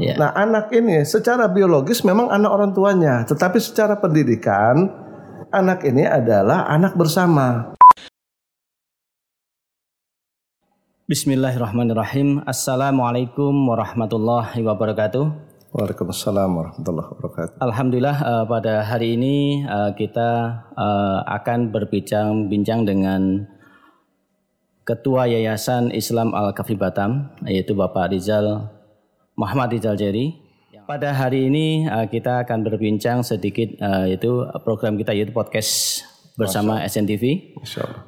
Ya. Nah, anak ini secara biologis memang anak orang tuanya, tetapi secara pendidikan anak ini adalah anak bersama. Bismillahirrahmanirrahim. Assalamualaikum warahmatullahi wabarakatuh. Waalaikumsalam warahmatullahi wabarakatuh. Alhamdulillah uh, pada hari ini uh, kita uh, akan berbincang-bincang dengan Ketua Yayasan Islam Al-Kafi Batam yaitu Bapak Rizal Muhammad Rizal Jeri. Pada hari ini uh, kita akan berbincang sedikit uh, yaitu program kita yaitu podcast bersama SNTV Insya Allah.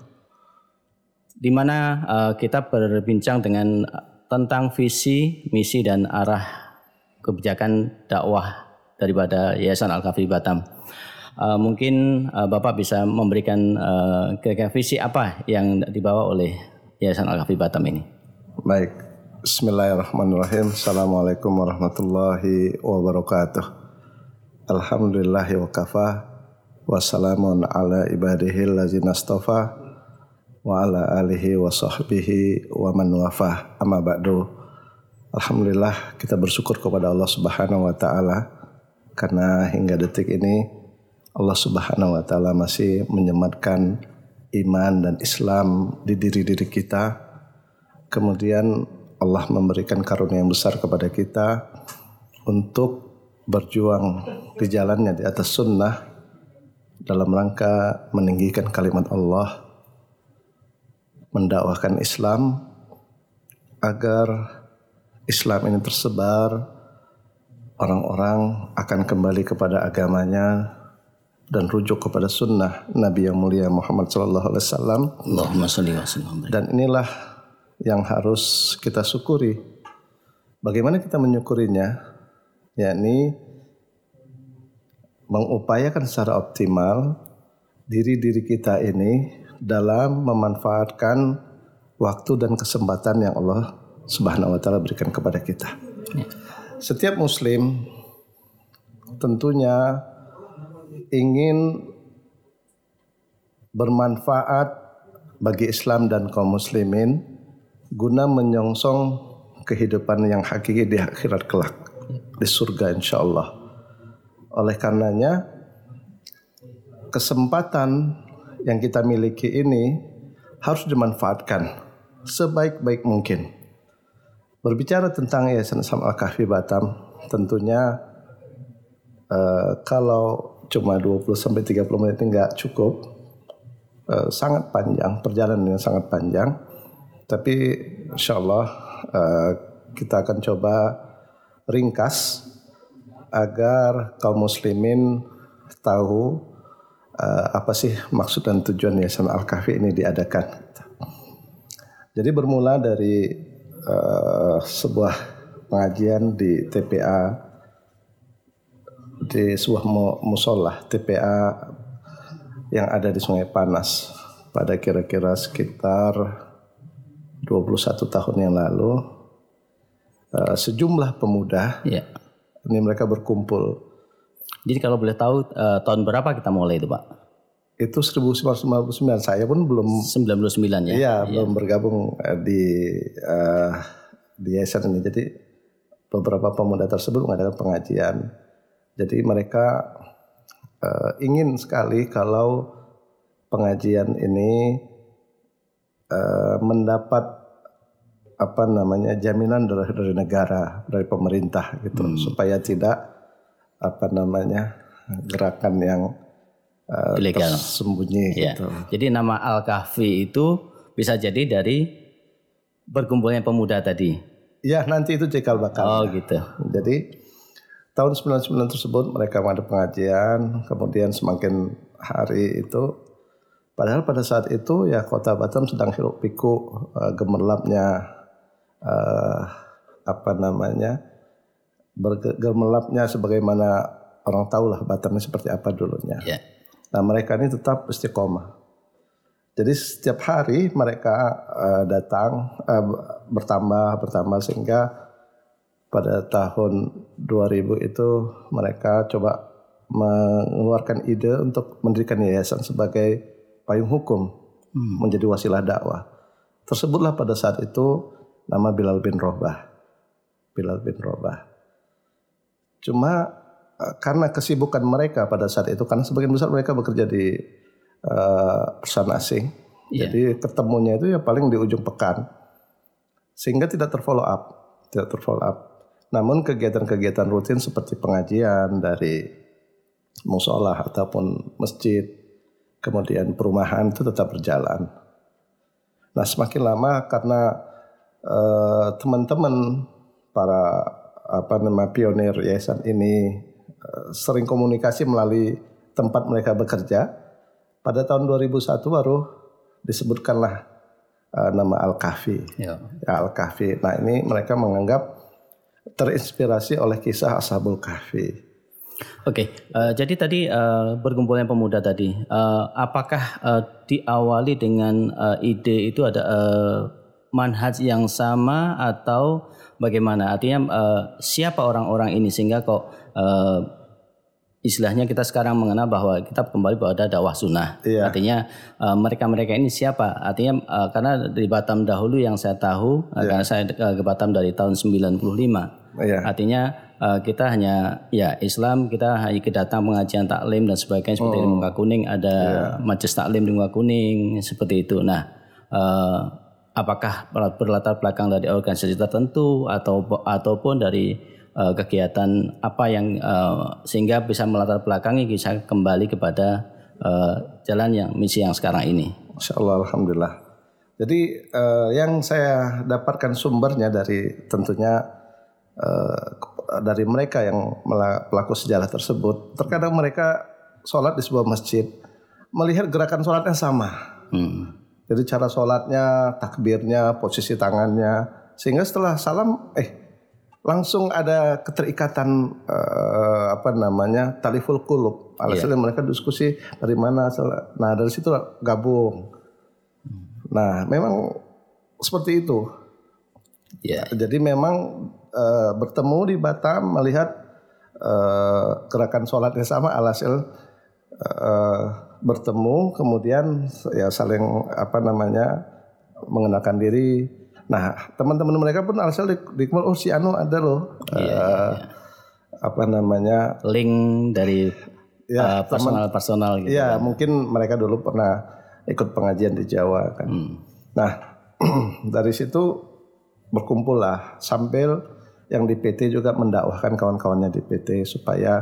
di mana uh, kita berbincang dengan tentang visi, misi dan arah kebijakan dakwah daripada Yayasan Al-Kafi Batam. Uh, mungkin uh, Bapak bisa memberikan uh, kira-kira visi apa yang dibawa oleh Yayasan Al-Kafi Batam ini. Baik. Bismillahirrahmanirrahim. Assalamualaikum warahmatullahi wabarakatuh. Alhamdulillahi wa kafa. Wassalamun ala ibadihi lazina astafa. Wa ala alihi wa sahbihi wa man wafah. Amma ba'du. Alhamdulillah kita bersyukur kepada Allah Subhanahu wa taala karena hingga detik ini Allah Subhanahu wa taala masih menyematkan iman dan Islam di diri-diri kita. Kemudian Allah memberikan karunia yang besar kepada kita untuk berjuang di jalannya di atas sunnah dalam rangka meninggikan kalimat Allah, mendakwahkan Islam agar Islam ini tersebar, orang-orang akan kembali kepada agamanya dan rujuk kepada sunnah Nabi yang mulia Muhammad Sallallahu Alaihi Wasallam. Allahumma wa. Dan inilah yang harus kita syukuri. Bagaimana kita menyukurinya? yakni mengupayakan secara optimal diri-diri kita ini dalam memanfaatkan waktu dan kesempatan yang Allah Subhanahu wa taala berikan kepada kita. Setiap muslim tentunya ingin bermanfaat bagi Islam dan kaum muslimin guna menyongsong kehidupan yang hakiki di akhirat kelak di surga insya Allah. Oleh karenanya kesempatan yang kita miliki ini harus dimanfaatkan sebaik-baik mungkin. Berbicara tentang Yayasan Islam Al-Kahfi Batam, tentunya uh, kalau cuma 20 sampai 30 menit ini nggak cukup. Uh, sangat panjang, perjalanan yang sangat panjang. Tapi insya Allah uh, kita akan coba ringkas agar kaum muslimin tahu uh, apa sih maksud dan tujuan Yayasan Al-Kahfi ini diadakan. Jadi bermula dari uh, sebuah pengajian di TPA di sebuah musola TPA yang ada di Sungai Panas pada kira-kira sekitar 21 tahun yang lalu uh, sejumlah pemuda Ya. ini mereka berkumpul Jadi kalau boleh tahu uh, tahun berapa kita mulai itu Pak? itu 1959 saya pun belum 99 ya? iya belum bergabung eh, di uh, di yayasan ini jadi beberapa pemuda tersebut mengadakan pengajian jadi mereka uh, ingin sekali kalau pengajian ini uh, mendapat apa namanya jaminan dari, dari negara dari pemerintah gitu supaya tidak apa namanya gerakan yang uh, Ilegal. tersembunyi Ya. gitu. Jadi nama Al-Kahfi itu bisa jadi dari berkumpulnya pemuda tadi. Ya nanti itu cikal bakal. Oh gitu. Jadi tahun 99 tersebut mereka ada pengajian, kemudian semakin hari itu padahal pada saat itu ya kota Batam sedang hiruk pikuk eh, gemerlapnya eh, apa namanya bergemerlapnya sebagaimana orang tahu lah Batam ini seperti apa dulunya. Ya. Nah mereka ini tetap istiqomah. Jadi setiap hari mereka eh, datang eh, bertambah bertambah sehingga pada tahun 2000 itu mereka coba mengeluarkan ide untuk mendirikan yayasan sebagai payung hukum menjadi wasilah dakwah. Tersebutlah pada saat itu nama Bilal bin Robah. Bilal bin Robah. Cuma uh, karena kesibukan mereka pada saat itu, karena sebagian besar mereka bekerja di uh, perusahaan asing, Iya. jadi ketemunya itu ya paling di ujung pekan, sehingga tidak terfollow up, tidak terfollow up. Namun kegiatan-kegiatan rutin seperti pengajian dari musola ataupun masjid, kemudian perumahan itu tetap berjalan. Nah semakin lama karena eh, teman-teman para apa nama pionir yayasan ini eh, sering komunikasi melalui tempat mereka bekerja. Pada tahun 2001 baru disebutkanlah eh, nama Al Kahfi. Ya. Ya, Al Kahfi. Nah ini mereka menganggap terinspirasi oleh kisah Ashabul Kahfi. Oke, eh, jadi tadi eh, berkumpulnya pemuda tadi, eh, apakah eh, diawali dengan eh, ide itu ada eh, manhaj yang sama atau bagaimana? Artinya eh, siapa orang-orang ini sehingga kok eh, istilahnya kita sekarang mengenal bahwa kita kembali bahwa ada dakwah sunnah. Iya. Artinya eh, mereka-mereka ini siapa? Artinya eh, karena di Batam dahulu yang saya tahu, eh, karena saya eh, ke Batam dari tahun 95. Iya. Artinya eh, kita hanya ya Islam kita hanya kedatang pengajian taklim dan sebagainya seperti di Muka Kuning ada majelis taklim di Muka Kuning seperti itu. Nah, eh, apakah berlatar belakang dari organisasi tertentu atau ataupun dari eh, kegiatan apa yang eh, sehingga bisa melatar belakangi bisa kembali kepada eh, jalan yang misi yang sekarang ini. Masya Allah, Alhamdulillah. Jadi eh, yang saya dapatkan sumbernya dari tentunya eh, dari mereka yang pelaku sejarah tersebut. Terkadang mereka sholat di sebuah masjid melihat gerakan sholatnya sama. Hmm. Jadi cara sholatnya, takbirnya, posisi tangannya, sehingga setelah salam, eh langsung ada keterikatan eh, apa namanya taliful kulub. Alhasil mereka diskusi dari mana asal. Nah dari situ gabung. Nah memang seperti itu. Ya. Jadi memang eh, bertemu di Batam melihat eh, gerakan sholatnya sama alhasil eh, bertemu kemudian ya saling apa namanya mengenalkan diri. Nah teman-teman mereka pun alhasil di, di oh si Anu ada loh eh, apa namanya Link dari Ya, eh, personal-personal gitu. ya mungkin mereka dulu pernah ikut pengajian di Jawa kan. Nah dari situ berkumpullah sambil yang di PT juga mendakwahkan kawan-kawannya di PT supaya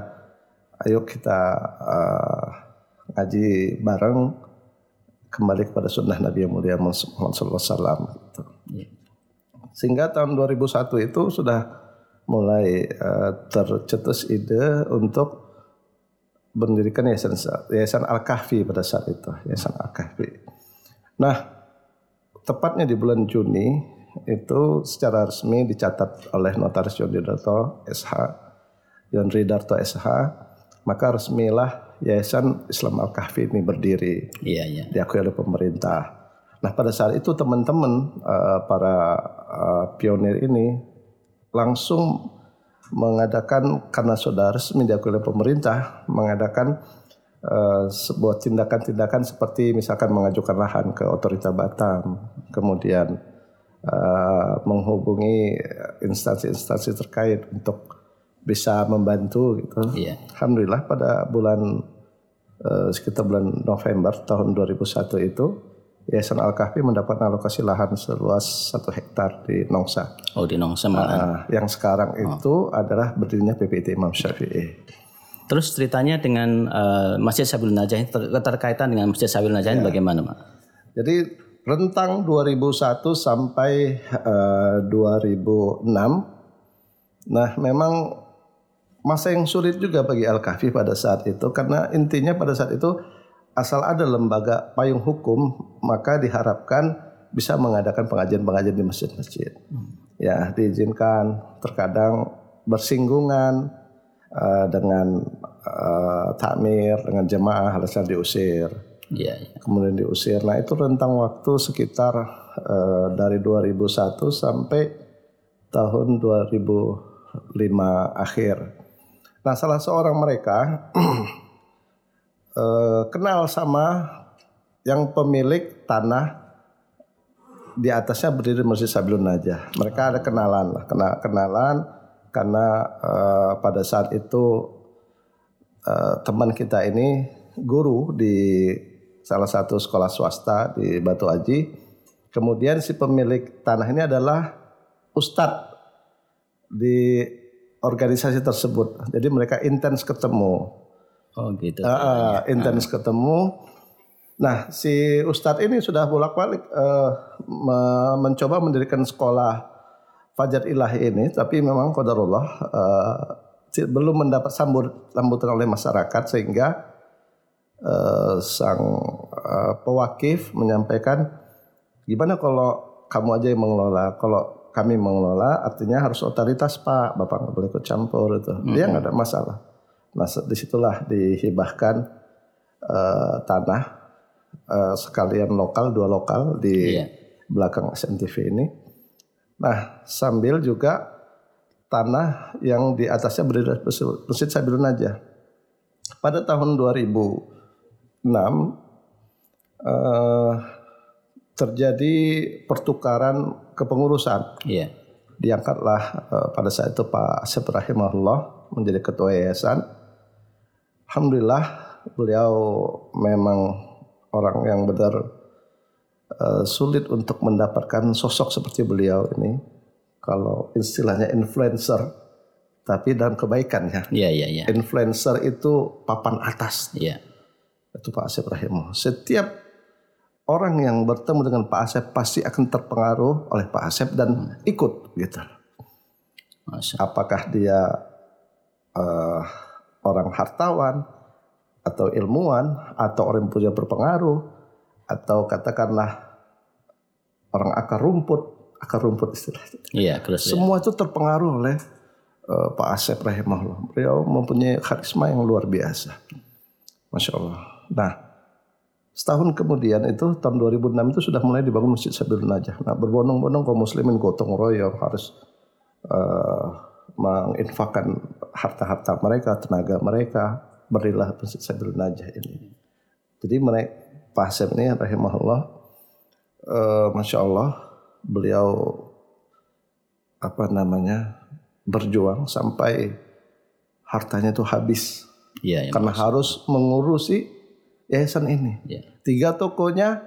ayo kita eh, ngaji bareng kembali kepada sunnah Nabi yang mulia Muhammad SAW gitu. Iya. Sehingga tahun 2001 itu sudah mulai eh, tercetus ide untuk mendirikan yayasan yayasan Al Kahfi pada saat itu, yayasan Al Kahfi. Nah, tepatnya di bulan Juni itu secara resmi dicatat oleh Notaris Yon Ridarto SH, Yon Ridarto SH, maka resmilah Yayasan Islam Al Kahfi ini berdiri Iya, iya. diakui oleh pemerintah. Nah pada saat itu teman-teman eh, para eh, pionir ini langsung mengadakan karena sudah resmi diakui oleh pemerintah mengadakan eh, sebuah tindakan-tindakan seperti misalkan mengajukan lahan ke otorita Batam, kemudian eh, menghubungi instansi-instansi terkait untuk bisa membantu gitu. Iya. Alhamdulillah pada bulan eh, sekitar bulan November tahun 2001 itu Yayasan Al Kahfi mendapat alokasi lahan seluas satu hektar di Nongsa. Oh di Nongsa malah. Nah, yang sekarang itu adalah berdirinya PPT Imam Syafi'i. Terus ceritanya dengan eh, Masjid Sabil Najah ter- keterkaitan dengan Masjid Sabil Najah ini bagaimana, Pak? Jadi rentang 2001 sampai eh, 2006, nah memang masa yang sulit juga bagi Al Kahfi pada saat itu karena intinya pada saat itu asal ada lembaga payung hukum maka diharapkan bisa mengadakan pengajian-pengajian di masjid-masjid. Ya diizinkan terkadang bersinggungan eh, dengan eh, takmir dengan jemaah hasil diusir Iya, iya. kemudian diusir. Nah itu rentang waktu sekitar eh, dari 2001 sampai tahun 2005 akhir. Nah salah seorang mereka eh, kenal sama yang pemilik tanah di atasnya berdiri Masjid Sabilun Najah. Mereka ada kenalan lah, kena, kenalan. karena uh, pada saat itu uh, teman kita ini guru di salah satu sekolah swasta di Batu Aji. Kemudian si pemilik tanah ini adalah ustadz di organisasi tersebut. Jadi mereka intens ketemu. Oh gitu. Uh, intens ketemu. Nah, si Ustadz ini sudah bolak-balik uh, mencoba mendirikan sekolah Fajar Ilahi ini, tapi memang kodarullah uh, belum mendapat sambut sambutan oleh masyarakat sehingga uh, sang uh, pewakif menyampaikan gimana kalau kamu aja yang mengelola, kalau kami mengelola artinya harus otoritas Pak, Bapak nggak boleh ikut campur itu, dia nggak ada masalah. Nah di situlah dihibahkan uh, tanah uh, sekalian lokal dua lokal di yeah. belakang SNTV ini Nah, sambil juga tanah yang di atasnya berdiri Masjid Sabilun aja. Pada tahun 2006 eh, terjadi pertukaran kepengurusan. Iya. Diangkatlah eh, pada saat itu Pak Asep Rahimahullah menjadi ketua yayasan. Alhamdulillah beliau memang orang yang benar uh, sulit untuk mendapatkan sosok seperti beliau ini. Kalau istilahnya influencer, tapi dalam kebaikan ya. Iya iya iya. Influencer itu papan atas. Iya. Itu Pak Asep Rahimah. Setiap orang yang bertemu dengan Pak Asep pasti akan terpengaruh oleh Pak Asep dan ikut gitu. Masya. Apakah dia uh, orang hartawan atau ilmuwan atau orang yang punya berpengaruh atau katakanlah orang akar rumput, akar rumput istilahnya. Iya, terus Semua ya. itu terpengaruh oleh uh, Pak Asep rahimahullah. Beliau mempunyai karisma yang luar biasa. Masya Allah. Nah, setahun kemudian itu tahun 2006 itu sudah mulai dibangun Masjid Sabilun Najah. Nah, berbondong-bondong kaum muslimin gotong royong harus uh, menginfakkan harta-harta mereka, tenaga mereka, berilah Masjid Sabilun Najah ini. Jadi mereka Pak Hasem ini rahimahullah uh, Masya Allah beliau apa namanya berjuang sampai hartanya itu habis ya, ya, karena maksud. harus mengurusi yayasan ini ya. tiga tokonya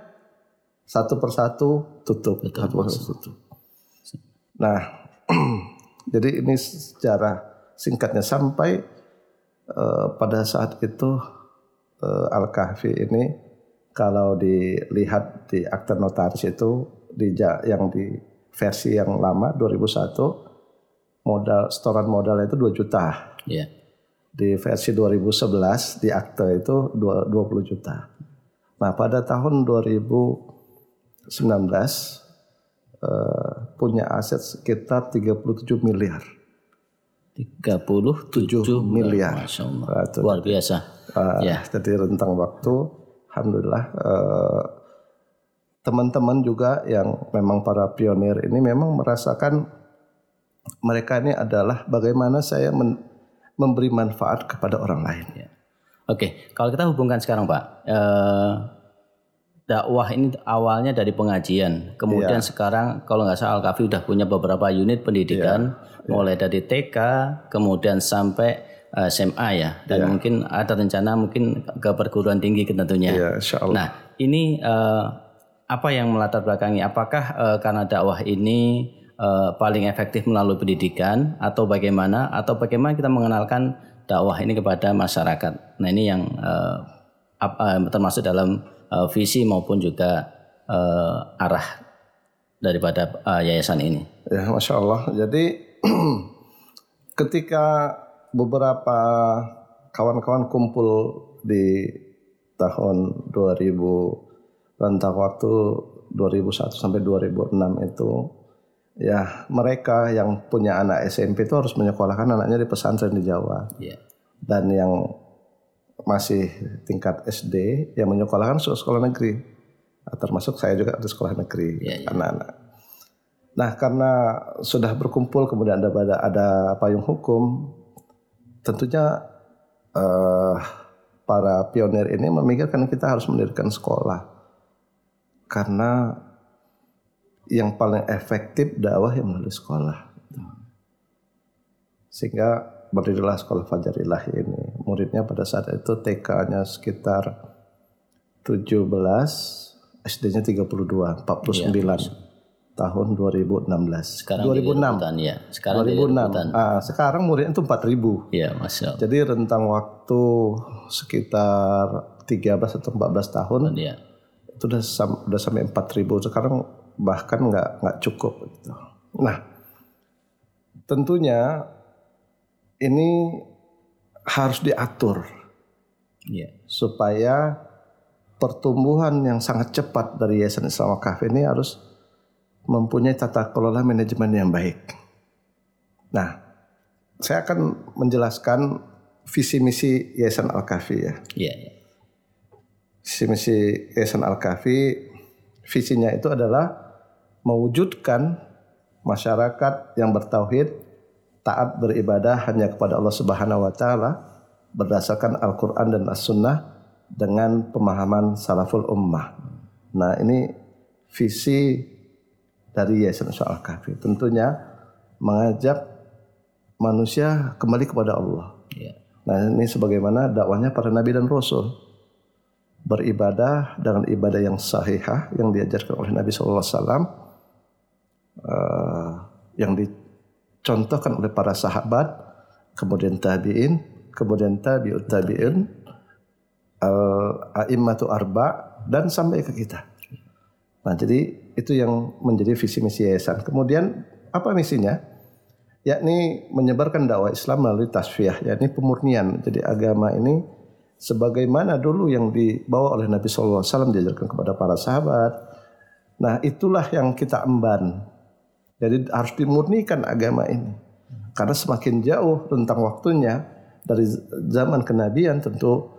satu persatu tutup Betul, satu persatu tutup nah jadi ini secara singkatnya sampai uh, pada saat itu uh, Al Kahfi ini kalau dilihat di akte notaris itu di yang di versi yang lama 2001 modal setoran modal itu 2 juta. Yeah. Di versi 2011 di akte itu 20 juta. Nah, pada tahun 2019 eh, punya aset sekitar 37 miliar. 37 miliar. Masya Allah. Luar biasa. Uh, ya. Jadi rentang waktu alhamdulillah eh, teman-teman juga yang memang para pionir ini memang merasakan mereka ini adalah bagaimana saya men, memberi manfaat kepada orang lain. Ya. Oke, kalau kita hubungkan sekarang Pak, eh, dakwah ini awalnya dari pengajian, kemudian ya. sekarang kalau nggak salah Al-Kafi udah punya beberapa unit pendidikan, ya. Ya. mulai dari TK, kemudian sampai eh, SMA ya dan yeah. mungkin ada rencana mungkin ke perguruan tinggi tentunya. Yeah, Nah ini uh, apa yang melatar belakangi? Apakah uh, karena dakwah ini uh, paling efektif melalui pendidikan atau bagaimana? Atau bagaimana kita mengenalkan dakwah ini kepada masyarakat? Nah ini yang uh, termasuk dalam uh, visi maupun juga uh, arah daripada uh, yayasan ini. Ya, masya Allah. Jadi ketika beberapa kawan-kawan kumpul di tahun 2000 rentang waktu 2001 sampai 2006 itu ya mereka yang punya anak SMP itu harus menyekolahkan anaknya di pesantren di Jawa. Yeah. Dan yang masih tingkat SD yang menyekolahkan sekolah, sekolah negeri. Nah, termasuk saya juga di sekolah negeri yeah, yeah. anak-anak. Nah, karena sudah berkumpul kemudian ada ada payung hukum tentunya uh, para pionir ini memikirkan kita harus mendirikan sekolah karena yang paling efektif dakwah yang melalui sekolah. Sehingga berdirilah sekolah Fajar Ilahi ini. Muridnya pada saat itu TK-nya sekitar 17, SD-nya 32, 49 tahun 2016. Sekarang 2006. jadi rebutan, ya. Sekarang jadi 2006. rebutan. Ah, sekarang muridnya itu 4000. Iya, Masya Allah. Jadi rentang waktu sekitar 13 atau 14 tahun Iya. itu udah sam- udah sampai 4000 sekarang bahkan nggak nggak cukup gitu. Nah, tentunya ini harus diatur Iya. supaya pertumbuhan yang sangat cepat dari Yayasan Islam Wakaf ini harus mempunyai tata kelola manajemen yang baik. Nah, saya akan menjelaskan visi misi Yayasan Al-Kafi ya. Iya, iya. Visi misi Yayasan Al-Kafi visinya itu adalah mewujudkan masyarakat yang bertauhid, taat beribadah hanya kepada Allah Subhanahu wa taala berdasarkan Al-Qur'an dan As-Sunnah dengan pemahaman salaful ummah. Nah, ini visi dari Yayasan Islam Al-Kafi. Tentunya mengajak manusia kembali kepada Allah. Iya. Nah ini sebagaimana dakwahnya para nabi dan rasul beribadah dengan ibadah yang sahihah yang diajarkan oleh Nabi SAW eh, yang dicontohkan oleh para sahabat kemudian tabiin kemudian tabiut tabiin al aimmatu arba dan sampai ke kita. Nah jadi itu yang menjadi visi misi yayasan. Kemudian apa misinya? yakni menyebarkan dakwah Islam melalui tasfiyah, yakni pemurnian. Jadi agama ini sebagaimana dulu yang dibawa oleh Nabi SAW diajarkan kepada para sahabat. Nah itulah yang kita emban. Jadi harus dimurnikan agama ini. Karena semakin jauh tentang waktunya dari zaman kenabian tentu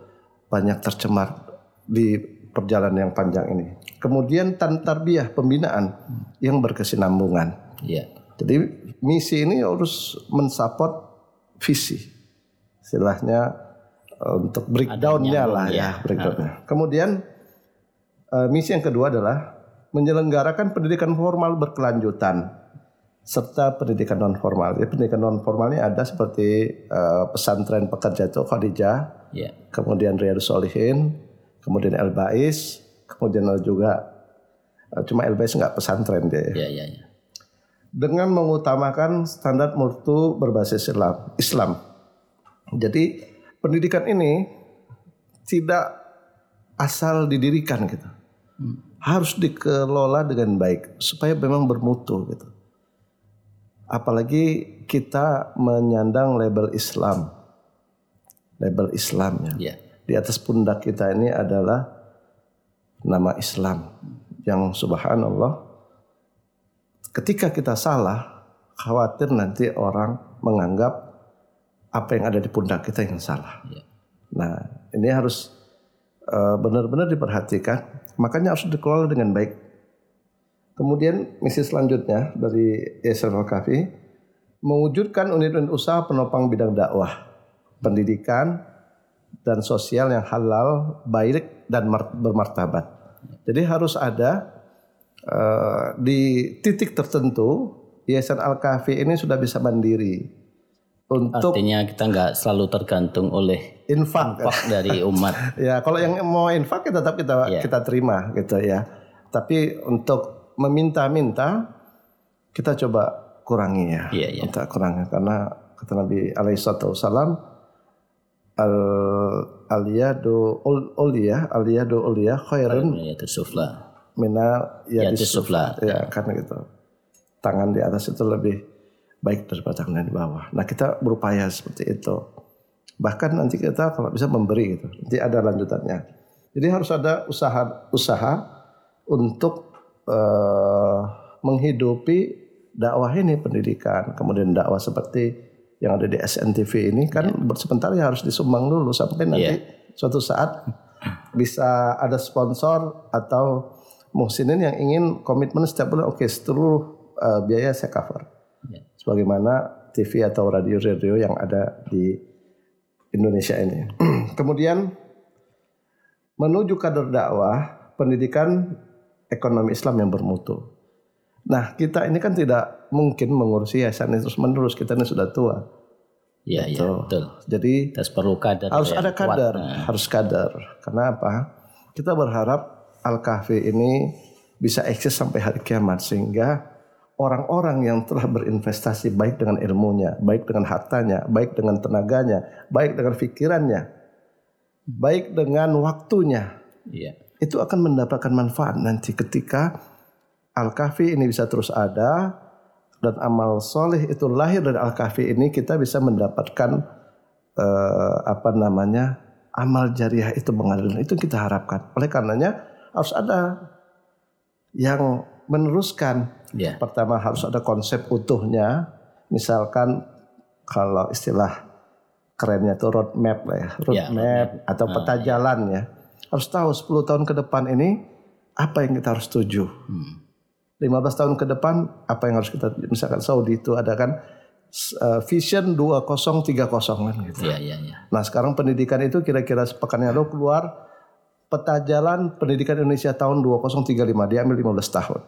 banyak tercemar di perjalanan yang panjang ini. Kemudian tarbiyah pembinaan yang berkesinambungan. Iya. Jadi misi ini harus mensupport visi. Istilahnya untuk breakdownnya lah ya. ya, breakdownnya. Kemudian eh, misi yang kedua adalah menyelenggarakan pendidikan formal berkelanjutan serta pendidikan non formal. Jadi pendidikan non formal ini ada seperti eh, pesantren pekerja itu Khadijah, Iya. kemudian Riyadus Solihin, kemudian El Bais, kemudian juga eh, cuma El Bais nggak pesantren dia. ya Iya, iya, iya. dengan mengutamakan standar mutu berbasis Islam. Islam. Jadi pendidikan ini tidak asal didirikan gitu. Harus dikelola dengan baik supaya memang bermutu gitu. Apalagi kita menyandang label Islam. Label Islam ya. Iya. Di atas pundak kita ini adalah nama Islam yang subhanallah ketika kita salah, khawatir nanti orang menganggap apa yang ada di pundak kita yang salah. Iya. Nah, ini harus eh, benar-benar diperhatikan. Makanya harus dikelola dengan baik. Kemudian misi selanjutnya dari Yayasan Al-Kafi mewujudkan unit-unit usaha penopang bidang dakwah, pendidikan dan sosial yang halal, baik dan mar- bermartabat. Jadi harus ada eh, di titik tertentu Yayasan Al-Kahfi ini sudah bisa mandiri untuk Artinya kita nggak selalu tergantung oleh infak. infak dari umat. Ya, kalau yang mau infak ya tetap kita Iya. kita terima gitu ya. Tapi untuk meminta-minta kita coba kurangi ya. Iya, iya. Kita kurangi karena kata Nabi alaihi wasallam al aliyadu ul ulia aliyadu ulia khairun tersufla. mina Ya yadis sufla. Ya kan gitu. Tangan di atas itu lebih baik daripada tangan di bawah. Nah kita berupaya seperti itu. Bahkan nanti kita kalau bisa memberi gitu. Nanti ada lanjutannya. Jadi harus ada usaha usaha untuk eh, menghidupi dakwah ini pendidikan, kemudian dakwah seperti yang ada di SNTV ini kan sebentar ya harus disumbang dulu sampai nanti suatu saat bisa ada sponsor atau muhsinin yang ingin komitmen setiap bulan oke seluruh eh, biaya saya cover. Ya. Sebagaimana TV atau radio-radio yang ada di Indonesia ini. Kemudian menuju kader dakwah pendidikan ekonomi Islam yang bermutu. Nah kita ini kan tidak mungkin mengurusi yayasan ini terus menerus kita ini sudah tua. Iya, iya, Gitu. betul. Jadi Terus perlu kadar harus yang ada kuat. kadar, Nah, harus kadar. Kenapa? Kita berharap Al-Kahfi ini bisa eksis sampai hari kiamat sehingga orang-orang yang telah berinvestasi baik dengan ilmunya, baik dengan hartanya, baik dengan tenaganya, baik dengan pikirannya, baik dengan waktunya, Iya. itu akan mendapatkan manfaat nanti ketika Al-Kahfi ini bisa terus ada dan amal soleh itu lahir dari Al-Kahfi ini kita bisa mendapatkan eh, apa namanya amal jariah itu mengalir itu kita harapkan. Oleh karenanya harus ada yang meneruskan. Iya. Pertama harus ada konsep utuhnya. Misalkan kalau istilah kerennya itu roadmap lah ya, roadmap atau peta jalan ya. Harus tahu 10 tahun ke depan ini apa yang kita harus tuju. Hmm. 15 tahun ke depan apa yang harus kita misalkan Saudi itu ada kan uh, vision 2030 kan gitu. Iya, iya, iya. Nah sekarang pendidikan itu kira-kira sepekan yang lalu keluar peta jalan pendidikan Indonesia tahun 2035 dia ambil 15 tahun.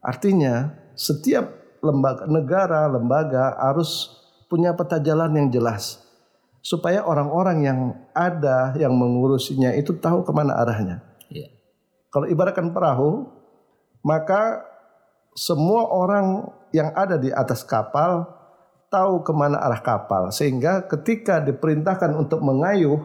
Artinya setiap lembaga negara lembaga harus punya peta jalan yang jelas supaya orang-orang yang ada yang mengurusinya itu tahu ke mana arahnya. Iya. Kalau ibaratkan perahu, maka semua orang yang ada di atas kapal tahu ke mana arah kapal. Sehingga ketika diperintahkan untuk mengayuh,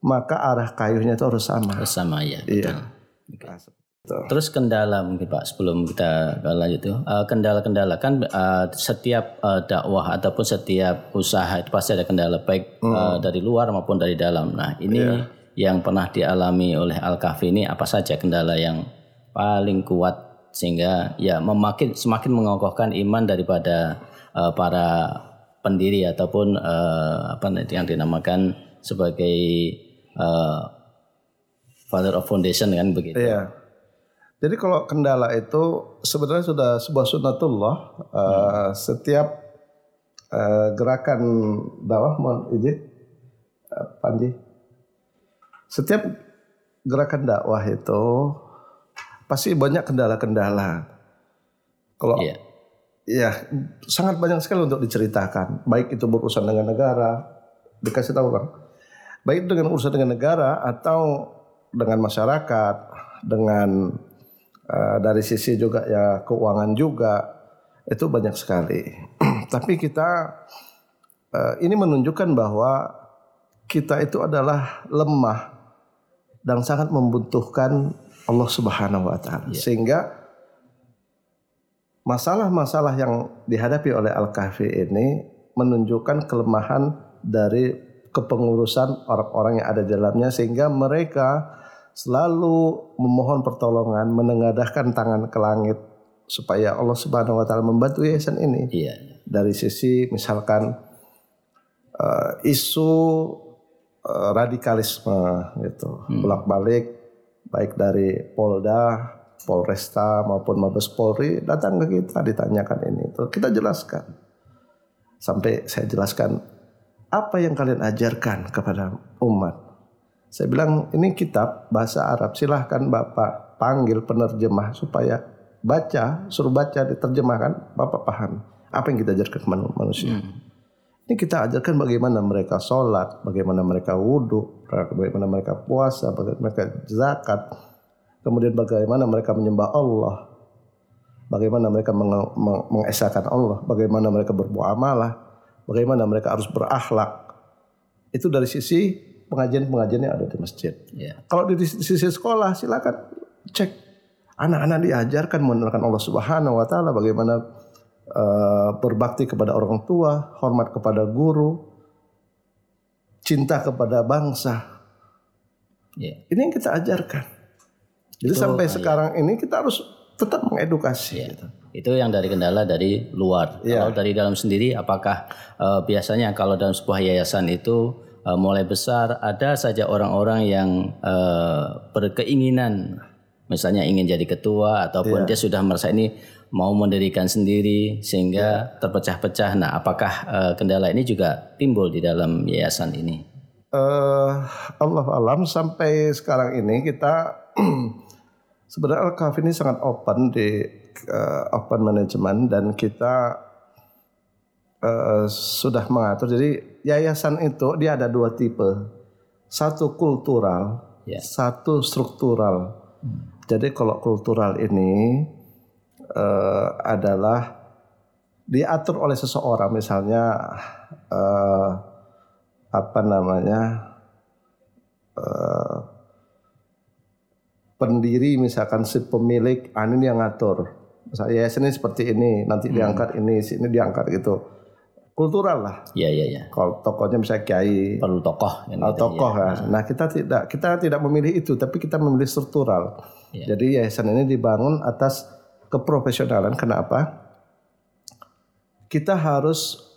maka arah kayuhnya itu harus sama. Bersama ya. Iya. betul. Terus kendala mungkin Pak sebelum kita lanjut itu Eh, kendala-kendala kan eh, setiap eh, dakwah ataupun setiap usaha itu pasti ada kendala baik eh, dari luar maupun dari dalam. Nah ini yang pernah dialami oleh Al Kahfi ini apa saja kendala yang paling kuat sehingga ya memakin semakin mengokohkan iman daripada eh, para pendiri ataupun eh, apa nanti yang dinamakan sebagai eh, Father of Foundation kan begitu. Iya. Jadi kalau kendala itu sebenarnya sudah sebuah sunnatullah. Eh, Setiap eh, gerakan dakwah, mohon izin, Panji. Setiap gerakan dakwah itu pasti banyak kendala-kendala. Kalau Iya. ya sangat banyak sekali untuk diceritakan. Baik itu berurusan dengan negara, dikasih tahu bang. Baik dengan urusan dengan negara atau dengan masyarakat, dengan eh, dari sisi juga ya keuangan juga itu banyak sekali. Tapi kita eh, ini menunjukkan bahwa kita itu adalah lemah dan sangat membutuhkan Allah Subhanahu wa taala. Sehingga masalah-masalah yang dihadapi oleh Al-Kahfi ini menunjukkan kelemahan dari kepengurusan orang-orang yang ada di dalamnya sehingga mereka selalu memohon pertolongan, menengadahkan tangan ke langit supaya Allah Subhanahu wa taala membantu yayasan ini. Iya. dari sisi misalkan eh, isu eh, radikalisme gitu. Bolak-balik baik dari Polda, Polresta maupun Mabes Polri datang ke kita ditanyakan ini. Itu kita jelaskan. Sampai saya jelaskan apa yang kalian ajarkan kepada umat? Saya bilang ini kitab bahasa Arab silahkan bapak panggil penerjemah supaya baca suruh baca diterjemahkan bapak paham apa yang kita ajarkan kepada manusia. Ini kita ajarkan bagaimana mereka sholat, bagaimana mereka wudhu, bagaimana mereka puasa, bagaimana mereka zakat, kemudian bagaimana mereka menyembah Allah, bagaimana mereka menge- meng- mengesahkan Allah, bagaimana mereka bermuamalah, bagaimana mereka harus berakhlak. Itu dari sisi pengajian-pengajian yang ada di masjid. Iya. Kalau di sisi sekolah silakan cek anak-anak diajarkan mengenalkan Allah Subhanahu wa taala bagaimana eh, berbakti kepada orang tua, hormat kepada guru, cinta kepada bangsa. Iya. Ini yang kita ajarkan. Jadi sampai sekarang ini kita harus tetap mengedukasi. gitu. Itu yang dari kendala dari luar. Iya. Kalau dari dalam sendiri, apakah eh, biasanya kalau dalam sebuah yayasan itu eh, mulai besar ada saja orang-orang yang eh, berkeinginan, misalnya ingin jadi ketua ataupun dia sudah merasa ini mau mendirikan sendiri sehingga terpecah-pecah. Nah, apakah eh, kendala ini juga timbul di dalam yayasan ini? eh Allah alam sampai sekarang ini kita sebenarnya Al-Kahf ini sangat open di eh, open management dan kita uh, sudah mengatur. Jadi yayasan itu dia ada dua tipe. Satu kultural, Ya. satu struktural. Jadi kalau kultural ini uh, adalah diatur oleh seseorang, misalnya uh, apa namanya uh, pendiri, misalkan si pemilik, ah, ini yang ngatur. Misalnya yayasan ini seperti ini, nanti diangkat ini, sini diangkat gitu. Kultural lah. Ya, ya, ya. Kalau tokohnya misalnya kiai, Perlu tokoh. kan atau gitu, tokoh ya. ya. Nah kita tidak kita tidak memilih itu, tapi kita memilih struktural. Ya. Jadi yayasan ini dibangun atas keprofesionalan. Kenapa? Kita harus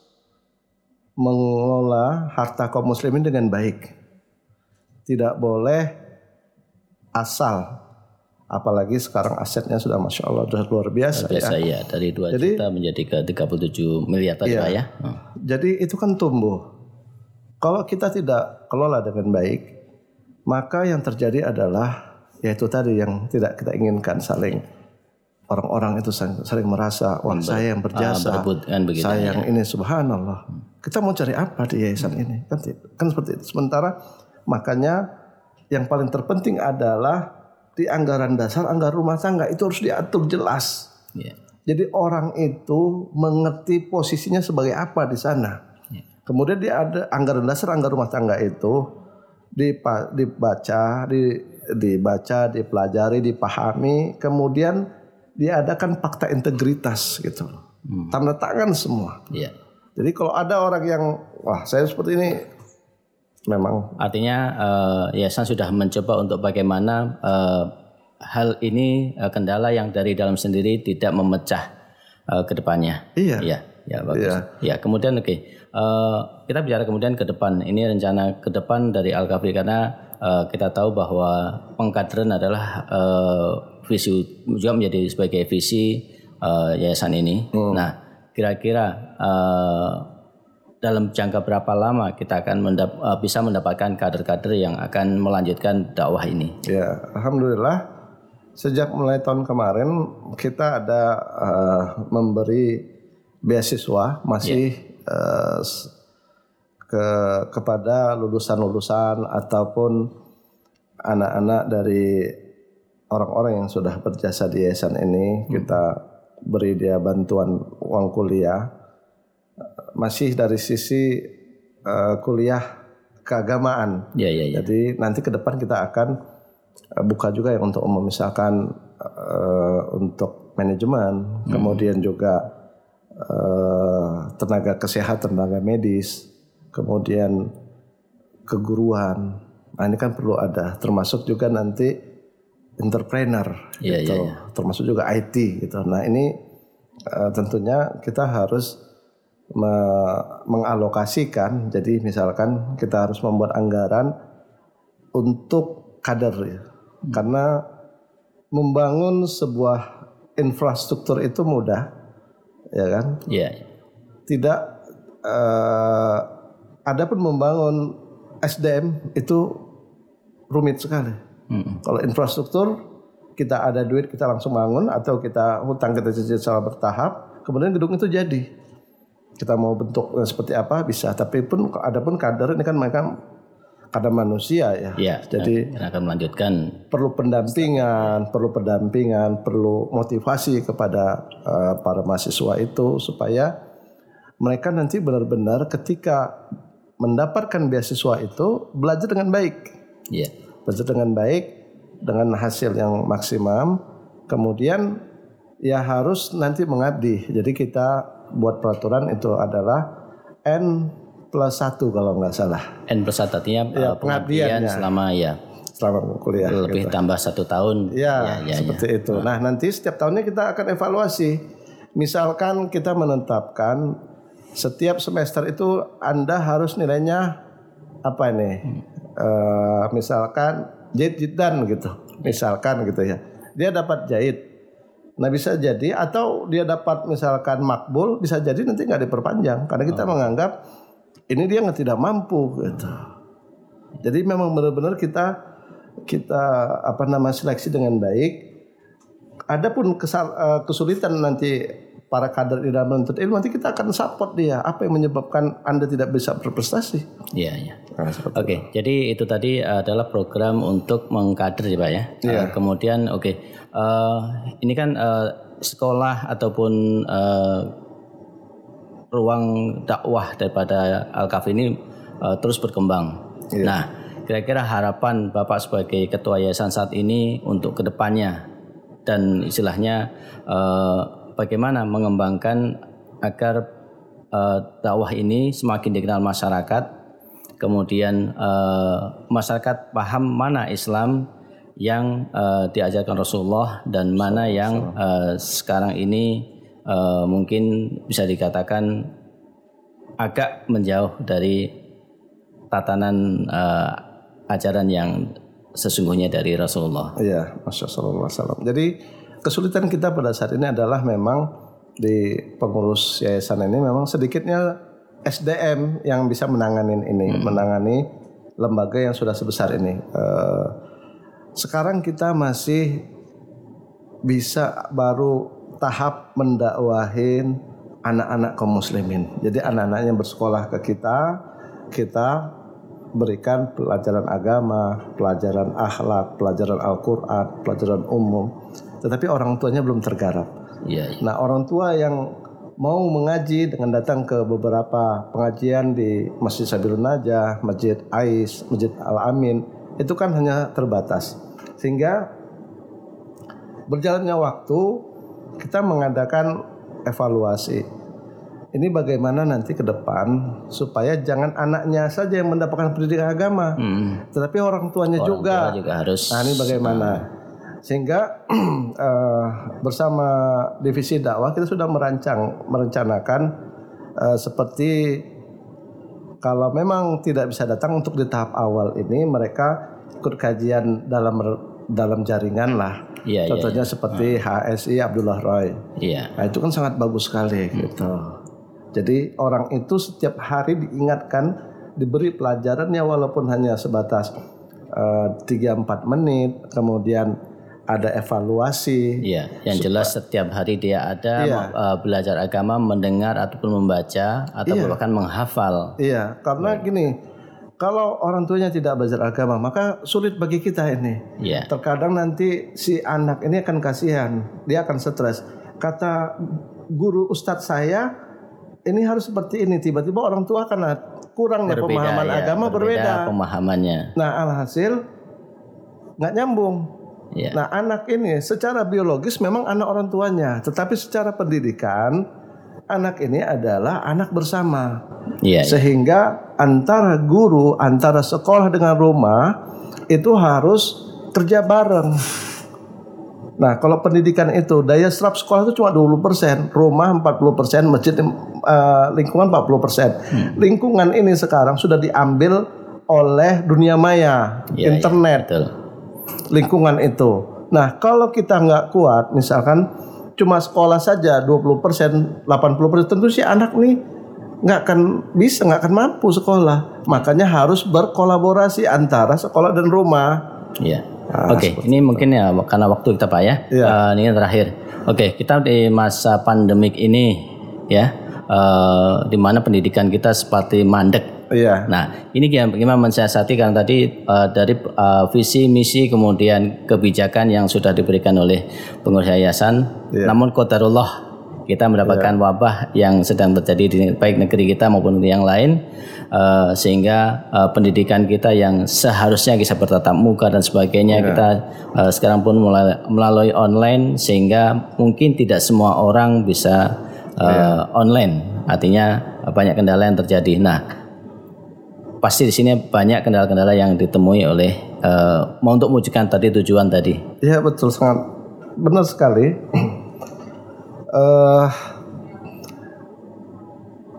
mengelola harta kaum muslimin dengan baik. Tidak boleh asal. Apalagi sekarang asetnya sudah masya Allah sudah luar biasa. ya. Biasa ya, dari 2 Jadi- juta menjadi ke 37 miliar tadi. Pak ya. Hmm. Jadi itu kan tumbuh. Kalau kita tidak kelola dengan baik, maka yang terjadi adalah yaitu tadi yang tidak kita inginkan saling orang-orang itu saling, saling merasa wah saya yang berjasa, berebut kan begitu, saya yang ini subhanallah. Kita mau cari apa di yayasan ini? Kan, kan seperti itu. Sementara makanya yang paling terpenting adalah di anggaran dasar, anggaran rumah tangga itu harus diatur jelas. Ya. Jadi orang itu mengerti posisinya sebagai apa di sana. Kemudian dia ada anggaran dasar anggaran rumah tangga itu dibaca, di, dibaca, dipelajari, dipahami, kemudian diadakan fakta integritas gitu. loh. Tanda tangan semua. Ya. Jadi kalau ada orang yang wah saya seperti ini memang Artinya eh, yayasan sudah mencoba untuk bagaimana eh, hal ini eh, kendala yang dari dalam sendiri tidak memecah eh, ke depannya. Iya. Iya, ya bagus. Iya. Ya, kemudian oke. Eh, kita bicara kemudian ke depan. Ini rencana ke depan dari Al karena eh, kita tahu bahwa pengkaderan adalah eh, visi juga menjadi sebagai visi eh, yayasan ini. Nah, kira-kira eh, dalam jangka berapa lama kita akan mendap- eh, bisa mendapatkan kader-kader yang akan melanjutkan dakwah ini? Ya, alhamdulillah sejak mulai tahun kemarin kita ada eh, memberi beasiswa masih eh, s- ke kepada lulusan-lulusan ataupun anak-anak dari orang-orang yang sudah berjasa di yayasan ini. Kita beri dia bantuan uang kuliah masih dari sisi eh, kuliah keagamaan Ya, ya, ya. jadi nanti ke depan kita akan eh, buka juga yang untuk umum misalkan eh, untuk manajemen, kemudian juga eh, tenaga kesehatan, tenaga medis, kemudian keguruan. Nah ini kan perlu ada, termasuk juga nanti entrepreneur, Iya, gitu, iya, iya. termasuk juga IT gitu. Nah ini eh, tentunya kita harus me- mengalokasikan. Jadi misalkan kita harus membuat anggaran untuk kader ya. Karena membangun sebuah infrastruktur itu mudah ya kan Ya, tidak eh, adapun membangun SDM itu rumit sekali Mm. kalau infrastruktur kita ada duit kita langsung bangun atau kita hutang kita cicil secara bertahap kemudian gedung itu jadi kita mau bentuk seperti apa bisa tapi pun adapun kader ini kan mereka kader manusia ya ya. jadi akan melanjutkan. perlu pendampingan, perlu pendampingan, perlu motivasi kepada eh, para mahasiswa itu supaya mereka nanti benar-benar ketika mendapatkan beasiswa itu belajar dengan baik, Ya, belajar dengan baik dengan hasil yang maksimum, kemudian ya harus nanti mengabdi. Jadi kita buat peraturan itu adalah n plus satu kalau nggak salah N plus satu artinya Ya, eh, pengabdian selama ya selama kuliah. lebih tambah satu tahun. Ya, ya, seperti itu. Nah, nanti setiap tahunnya kita akan evaluasi. Misalkan kita menetapkan setiap semester itu Anda harus nilainya apa nih? Eh, misalkan jahit jidan gitu. Misalkan gitu ya. Dia dapat jahit. Nah bisa jadi atau dia dapat misalkan makbul bisa jadi nanti nggak diperpanjang karena kita menganggap ini dia nggak tidak mampu gitu. Jadi memang benar-benar kita kita apa nama seleksi dengan baik. Adapun kesal, eh, kesulitan nanti para kader di dalam menuntut ilmu nanti kita akan support dia apa yang menyebabkan anda tidak bisa berprestasi Iya, iya. Nah, Oke, jadi itu tadi adalah program untuk mengkader ya Pak ya. Iya. Eh, kemudian oke, eh, ini kan eh, sekolah ataupun eh, ruang dakwah daripada Al-Kaf ini eh, terus berkembang. Iya. Nah, kira-kira harapan Bapak sebagai ketua yayasan saat ini untuk ke depannya dan istilahnya eh, bagaimana mengembangkan agar eh, dakwah ini semakin dikenal masyarakat, kemudian eh, masyarakat paham mana Islam yang eh, diajarkan Rasulullah dan mana yang eh, sekarang ini eh, mungkin bisa dikatakan agak menjauh dari tatanan eh, ajaran yang sesungguhnya dari Rasulullah. Iya, Masya Allah. Jadi kesulitan kita pada saat ini adalah memang di pengurus yayasan ini memang sedikitnya SDM yang bisa menangani ini, menangani lembaga yang sudah sebesar ini. Eh, sekarang kita masih bisa baru tahap mendakwahin anak-anak kaum muslimin. Jadi anak-anak yang bersekolah ke kita, kita berikan pelajaran agama, pelajaran akhlak, pelajaran Al-Quran, pelajaran umum. Tetapi orang tuanya belum tergarap. Iya, iya. Nah orang tua yang mau mengaji dengan datang ke beberapa pengajian di Masjid Sabilun Najah, Masjid Ais, Masjid Al Amin, itu kan hanya terbatas. Sehingga berjalannya waktu kita mengadakan evaluasi. Ini bagaimana nanti ke depan supaya jangan anaknya saja yang mendapatkan pendidikan agama, Hmm. tetapi orang tuanya Orang juga. tua juga harus Nah ini bagaimana? Sehingga eh, bersama divisi dakwah kita sudah merancang, merencanakan eh, seperti kalau memang tidak bisa datang untuk di tahap awal ini mereka ikut kajian dalam dalam jaringan lah. Iya, Contohnya seperti HSI Abdullah Roy. Iya. Nah itu kan sangat bagus sekali gitu. Jadi orang itu setiap hari diingatkan, diberi pelajarannya walaupun hanya sebatas eh, tiga 3-4 menit, kemudian ada evaluasi. Iya, yang jelas setiap hari dia ada Iya. uh, belajar agama, mendengar ataupun membaca atau bahkan menghafal. Iya, karena gini, kalau orang tuanya tidak belajar agama, maka sulit bagi kita ini. Iya. Terkadang nanti si anak ini akan kasihan, dia akan stres. Kata guru ustadz saya, ini harus seperti ini. Tiba-tiba orang tua karena kurang nih pemahaman ya, agama berbeda. pemahamannya. Nah alhasil nggak nyambung. Iya. Nah anak ini secara biologis memang anak orang tuanya, tetapi secara pendidikan anak ini adalah anak bersama. Iya. iya. Sehingga antara guru, antara sekolah dengan rumah itu harus kerja bareng. Nah, kalau pendidikan itu daya serap sekolah itu cuma 20%, rumah 40%, masjid eh, lingkungan 40%. Lingkungan ini sekarang sudah diambil oleh dunia maya, Iya, iya, internet, Betul. Lingkungan itu. Nah, kalau kita nggak kuat, misalkan cuma sekolah saja 20%, 80% tentu si anak nih nggak akan bisa, nggak akan mampu sekolah. Makanya harus berkolaborasi antara sekolah dan rumah. Iya. Oke, ini mungkin ya karena waktu kita Pak ya. Iya. Eh, ini yang terakhir. Oke, kita di masa pandemik ini ya, eh, di mana pendidikan kita seperti mandek. Iya. Nah, ini gimana gimana mensiasati karena tadi eh, dari eh, visi misi kemudian kebijakan yang sudah diberikan oleh pengurus yayasan, Iya. namun qadarullah kita mendapatkan wabah yang sedang terjadi di baik negeri kita maupun negeri yang lain eh, sehingga eh, pendidikan kita yang seharusnya bisa bertatap muka dan sebagainya kita eh, sekarang pun mulai melalui online sehingga mungkin tidak semua orang bisa eh, online artinya banyak kendala yang terjadi. Nah, pasti di sini banyak kendala-kendala yang ditemui oleh eh, mau untuk mewujudkan tadi tujuan tadi. Iya betul sangat benar sekali. Eh,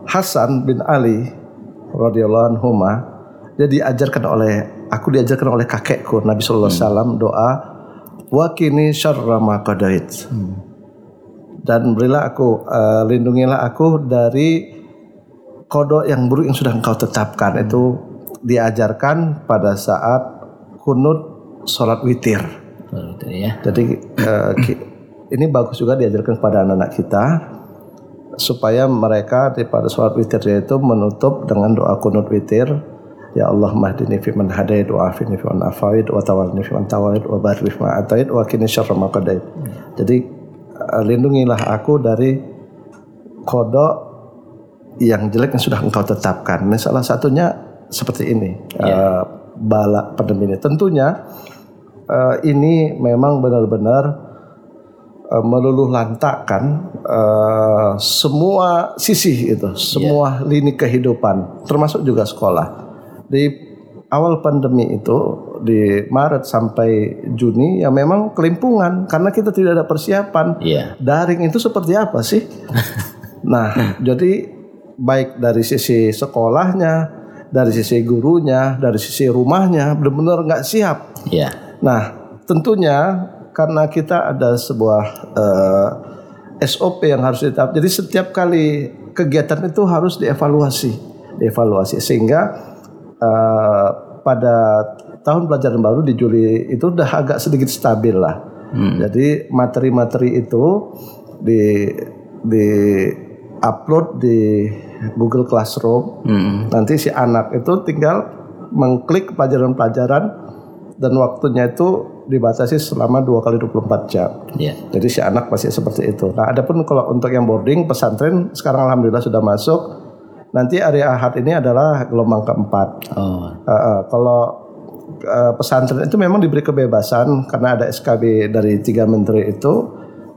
Hasan bin Ali radhiyallahu anhu dia diajarkan oleh aku diajarkan oleh kakekku Nabi sallallahu alaihi wasallam doa wa kini syarra ma qadait. Dan berilah aku eh, lindungilah aku dari kodok yang buruk yang sudah engkau tetapkan itu diajarkan pada saat kunut sholat witir. Ya. Jadi eh, ki- ini bagus juga diajarkan kepada anak-anak kita. supaya mereka di pada sholat witirnya itu menutup dengan doa kunut witir Ya Allah mahdini fi man hadait wa afini fi man afaid wa tawalni fi man tawaid wa barik fi ma atait wa kini syarra ma qadait. Jadi uh, lindungilah aku dari kodok yang jelek yang sudah engkau tetapkan. Ini salah satunya seperti ini yeah. uh, bala pandemi ini. Tentunya uh, ini memang benar-benar uh, meluluh lantakan uh, semua sisi itu, semua yeah. lini kehidupan, termasuk juga sekolah. Di awal pandemi itu di Maret sampai Juni ya memang kelimpungan karena kita tidak ada persiapan. Yeah. Daring itu seperti apa sih? nah, jadi baik dari sisi sekolahnya, dari sisi gurunya, dari sisi rumahnya benar-benar nggak siap. Yeah. Nah, tentunya karena kita ada sebuah uh, eh, SOP yang harus ditap. Jadi setiap kali kegiatan itu harus dievaluasi, dievaluasi sehingga uh, pada tahun pelajaran baru di Juli itu udah agak sedikit stabil lah. Hmm. Jadi materi-materi itu di di upload di Google Classroom. Hmm. Nanti si anak itu tinggal mengklik pelajaran-pelajaran dan waktunya itu dibatasi selama dua kali 24 jam. Yeah. Jadi si anak pasti seperti itu. Nah, adapun kalau untuk yang boarding pesantren sekarang alhamdulillah sudah masuk Nanti hari Ahad ini adalah gelombang keempat. Oh. Uh, uh, kalau uh, pesantren itu memang diberi kebebasan karena ada SKB dari tiga menteri itu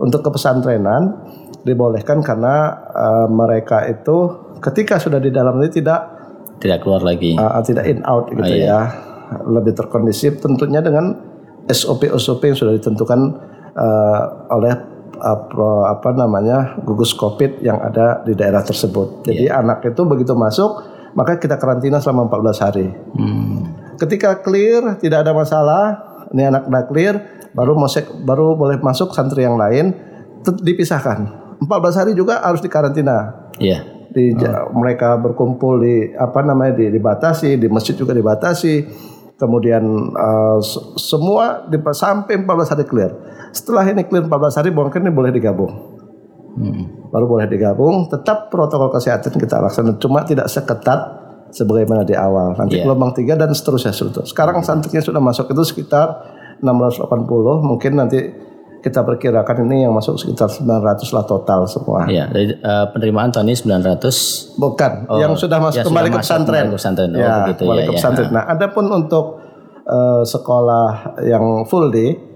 untuk kepesantrenan dibolehkan karena uh, mereka itu ketika sudah di dalam ini tidak tidak keluar lagi. Uh, tidak in out gitu oh, iya. ya. Lebih terkondisif tentunya dengan SOP SOP yang sudah ditentukan uh, oleh apa namanya gugus covid yang ada di daerah tersebut. Jadi yeah. anak itu begitu masuk maka kita karantina selama 14 hari. Hmm. Ketika clear tidak ada masalah, ini anak udah clear, baru masuk baru boleh masuk santri yang lain dipisahkan. 14 hari juga harus dikarantina. Iya. Yeah. Di oh. mereka berkumpul di apa namanya di dibatasi, di masjid juga dibatasi. Kemudian uh, semua di, sampai 14 hari clear. Setelah ini clear 14 hari mungkin ini boleh digabung. Hmm. Baru boleh digabung, tetap protokol kesehatan kita laksanakan cuma tidak seketat sebagaimana di awal. Nanti yeah. gelombang 3 dan seterusnya Sekarang santrinya sudah masuk itu sekitar 680, mungkin nanti kita perkirakan ini yang masuk sekitar 900 lah total semua. Iya, dari uh, penerimaan tahun ini 900. Bukan, oh, yang sudah masuk ya, kembali ke pesantren. Ke pesantren. Oh, ya, begitu kembali ya, ke pesantren. Ya. Nah, adapun untuk uh, sekolah yang full day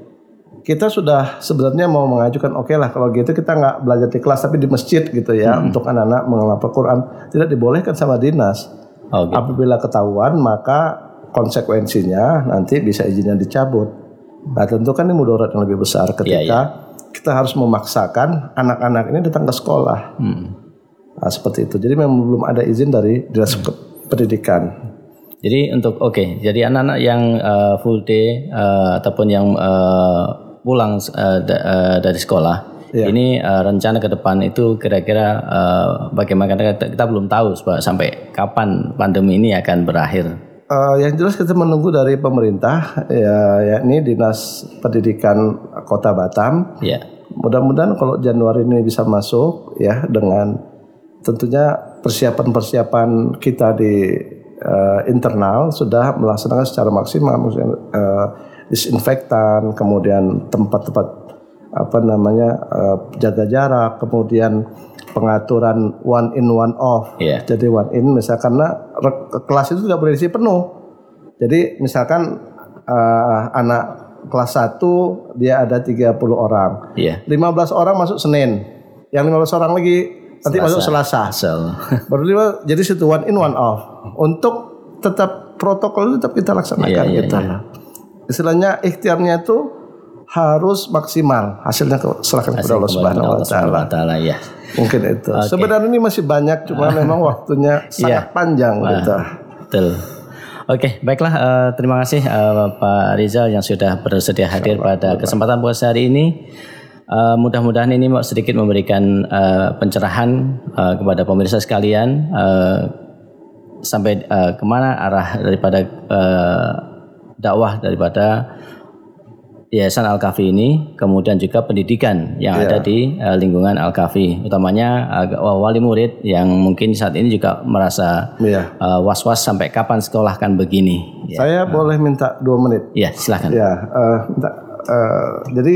kita sudah sebenarnya mau mengajukan oke okay lah kalau gitu kita nggak belajar di kelas tapi di masjid gitu ya hmm. untuk anak-anak mengelapor Quran tidak dibolehkan sama dinas. Oh, gitu. Apabila ketahuan maka konsekuensinya nanti bisa izinnya dicabut. Nah tentu kan ini mudarat yang lebih besar ketika yeah, yeah. kita harus memaksakan anak-anak ini datang ke sekolah. Hmm. Nah, seperti itu. Jadi memang belum ada izin dari dinas hmm. pendidikan. Jadi untuk oke, okay, jadi anak-anak yang uh, full day uh, ataupun yang uh, pulang uh, da, uh, dari sekolah. Yeah. Ini uh, rencana ke depan itu kira-kira uh, bagaimana kita, kita belum tahu sampai kapan pandemi ini akan berakhir. Uh, yang jelas kita menunggu dari pemerintah ya yakni Dinas Pendidikan Kota Batam. Yeah. Mudah-mudahan kalau Januari ini bisa masuk ya dengan tentunya persiapan-persiapan kita di uh, internal sudah melaksanakan secara maksimal uh, disinfektan, kemudian tempat-tempat apa namanya uh, jaga jarak, kemudian pengaturan one in one off. Yeah. Jadi one in misalkan karena kelas itu tidak berisi penuh. Jadi misalkan uh, anak kelas 1 dia ada 30 orang. Yeah. 15 orang masuk Senin. Yang 15 orang lagi nanti Selasa. masuk Selasa. So. Baru lima jadi situ one in one off. Untuk tetap protokol itu tetap kita laksanakan yeah, yeah, kita. Yeah istilahnya ikhtiarnya itu harus maksimal hasilnya serahkan kepada Allah Subhanahu wa taala. ya. Mungkin itu. Okay. Sebenarnya ini masih banyak cuma memang waktunya sangat yeah. panjang Wah, gitu. Betul. Oke, okay, baiklah uh, terima kasih uh, Pak Rizal yang sudah bersedia hadir pada kesempatan puasa hari ini. Uh, mudah-mudahan ini mau sedikit memberikan uh, pencerahan uh, kepada pemirsa sekalian uh, sampai uh, ke mana arah daripada uh, dakwah daripada Yayasan Al-Kafi ini, kemudian juga pendidikan yang Iya. ada di uh, lingkungan Al-Kafi, utamanya uh, wali murid yang mungkin saat ini juga merasa Iya. uh, was-was sampai kapan sekolah kan begini. Ya, Saya boleh minta dua menit. ya silahkan. Ya, eh, minta, eh, jadi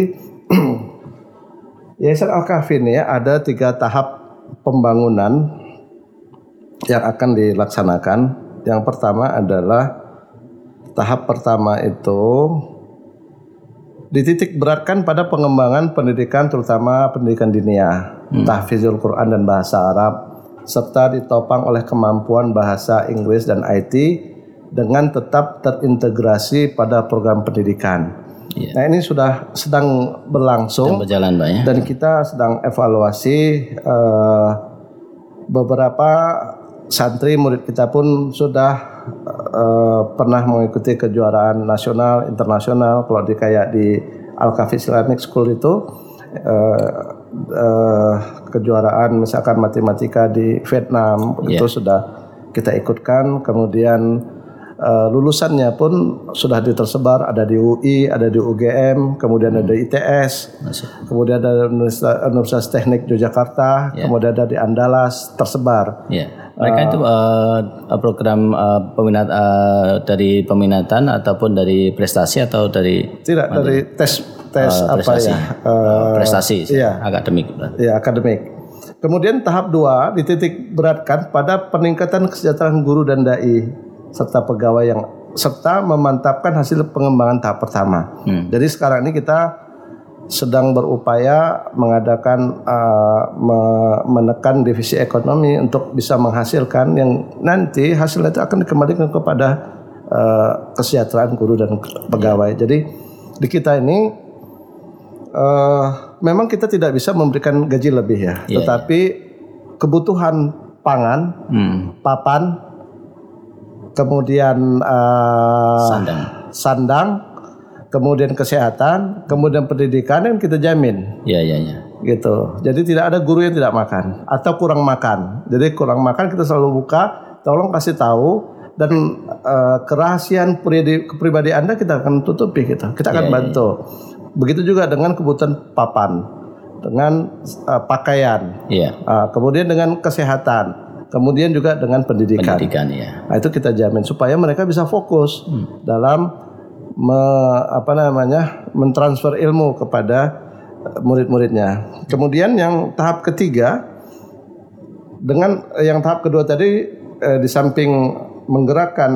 Yayasan Al-Kahfi ini ya, ada tiga tahap pembangunan yang akan dilaksanakan. Yang pertama adalah tahap pertama itu dititik beratkan pada pengembangan pendidikan terutama pendidikan dinia, tahfizul Quran dan bahasa Arab serta ditopang oleh kemampuan bahasa Inggris dan IT dengan tetap terintegrasi pada program pendidikan. Iya. Nah, ini sudah sedang berlangsung Berjalan Pak ya. dan kita sedang evaluasi eh, beberapa santri murid kita pun sudah eh, pernah mengikuti kejuaraan nasional internasional kalau di kayak di Al Kafi Islamic School itu eh, eh, kejuaraan misalkan matematika di Vietnam itu sudah kita ikutkan. Kemudian Eh, lulusannya pun sudah tersebar ada di UI, ada di UGM, kemudian ada di ITS, kemudian ada Universitas, Universitas Teknik Yogyakarta, kemudian ada di Andalas tersebar. Ya. Mereka itu uh, program uh, peminat uh, dari peminatan ataupun dari prestasi atau dari Tidak dari tes tes apa prestasi. ya? eh, prestasi iya. akademik. ya akademik. Kemudian tahap dua dititik beratkan pada peningkatan kesejahteraan guru dan dai serta pegawai yang serta memantapkan hasil pengembangan tahap pertama. Jadi sekarang ini kita sedang berupaya mengadakan uh, me- menekan divisi ekonomi untuk bisa menghasilkan yang nanti hasilnya itu akan dikembalikan kepada uh, kesejahteraan guru dan pegawai. Jadi di kita ini eh, memang kita tidak bisa memberikan gaji lebih ya, Iya, tetapi kebutuhan pangan, Hmm. papan, kemudian eh, Sandang. sandang, kemudian kesehatan, kemudian pendidikan yang kita jamin Ya ya ya. gitu. Jadi tidak ada guru yang tidak makan atau kurang makan. Jadi kurang makan kita selalu buka, tolong kasih tahu dan eh, kerahasiaan pribadi, kepribadi Anda kita akan tutupi gitu. Kita akan Iya, iya, bantu. Begitu juga dengan kebutuhan papan, dengan eh, pakaian, Iya. eh, kemudian dengan kesehatan, kemudian juga dengan pendidikan. Pendidikan ya. Nah, itu kita jamin supaya mereka bisa fokus dalam me- apa namanya mentransfer ilmu kepada eh, murid-muridnya. Kemudian yang tahap ketiga dengan eh, yang tahap kedua tadi eh, di samping menggerakkan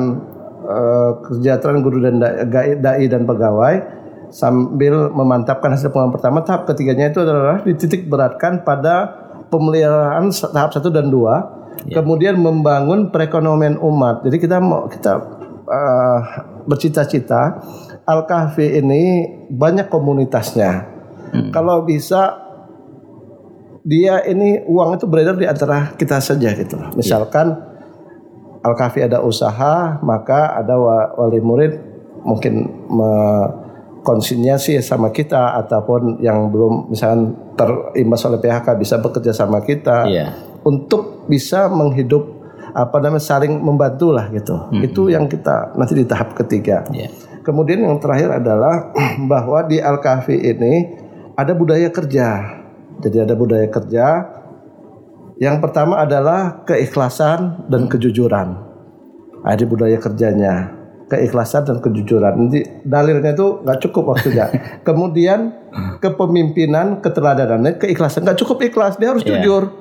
eh, kesejahteraan guru dan da- gai- dai dan pegawai sambil memantapkan hasil pengalaman pertama tahap ketiganya itu adalah dititik beratkan pada pemeliharaan tahap satu dan dua kemudian membangun perekonomian umat. Jadi kita mau kita eh, bercita-cita Al Kahfi ini banyak komunitasnya. Kalau bisa dia ini uang itu beredar di antara kita saja gitu. Loh. Misalkan Al Kahfi ada usaha, maka ada wa- wali murid mungkin konsinyasi sama kita ataupun yang belum misalkan terimbas oleh PHK bisa bekerja sama kita. Iya. Untuk bisa menghidup apa namanya saling membantu lah gitu. Itu yang kita nanti di tahap ketiga. Iya. Kemudian yang terakhir adalah bahwa di Al Kahfi ini ada budaya kerja. Jadi ada budaya kerja. Yang pertama adalah keikhlasan dan kejujuran. Ada budaya kerjanya, keikhlasan dan kejujuran. Nanti dalilnya itu nggak cukup waktunya. Kemudian kepemimpinan, keteladanan, keikhlasan nggak cukup ikhlas, dia harus Iya. jujur.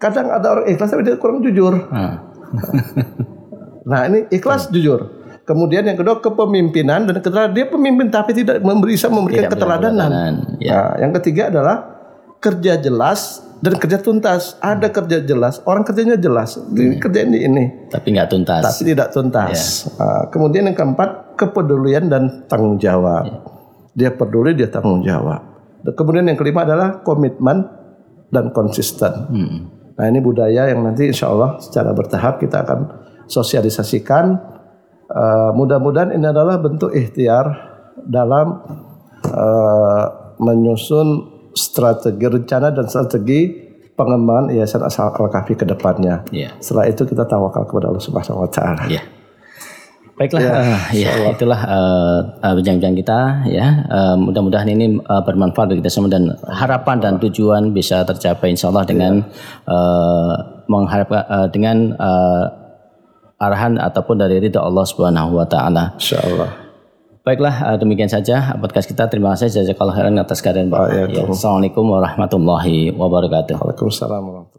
Kadang ada orang ikhlas tapi dia kurang jujur. Ah. Nah ini ikhlas jujur. Kemudian yang kedua kepemimpinan dan keteladanan. Dia pemimpin tapi tidak memberi- bisa memberikan Tidak keteladanan. ya. Nah, yang ketiga adalah kerja jelas dan kerja tuntas. Ada kerja jelas, orang kerjanya jelas. Di Kerja ini ini, Tapi nggak tuntas. tapi tidak tuntas. Nah, kemudian yang keempat kepedulian dan tanggung jawab. Dia peduli, dia tanggung jawab. Kemudian yang kelima adalah komitmen dan konsisten. Hmm. Nah ini budaya yang nanti insya Allah secara bertahap kita akan sosialisasikan. Eh, mudah-mudahan ini adalah bentuk ikhtiar dalam eh, menyusun strategi rencana dan strategi pengembangan Yayasan Asal Al Kahfi ke depannya. Iya. Setelah itu kita tawakal kepada Allah Subhanahu wa taala. Iya. Baiklah, ya, uh, ya itulah uh, bincang-bincang kita ya. Uh, mudah-mudahan ini uh, bermanfaat bagi kita semua dan harapan dan tujuan bisa tercapai insya Allah dengan ya. uh, mengharapkan uh, dengan uh, arahan ataupun dari ridha Allah Subhanahu wa taala. Insyaallah. Baiklah demikian saja podcast kita. Terima kasih jazakallahu khairan atas kehadiran Bapak. Ya, Assalamualaikum warahmatullahi wabarakatuh. Waalaikumsalam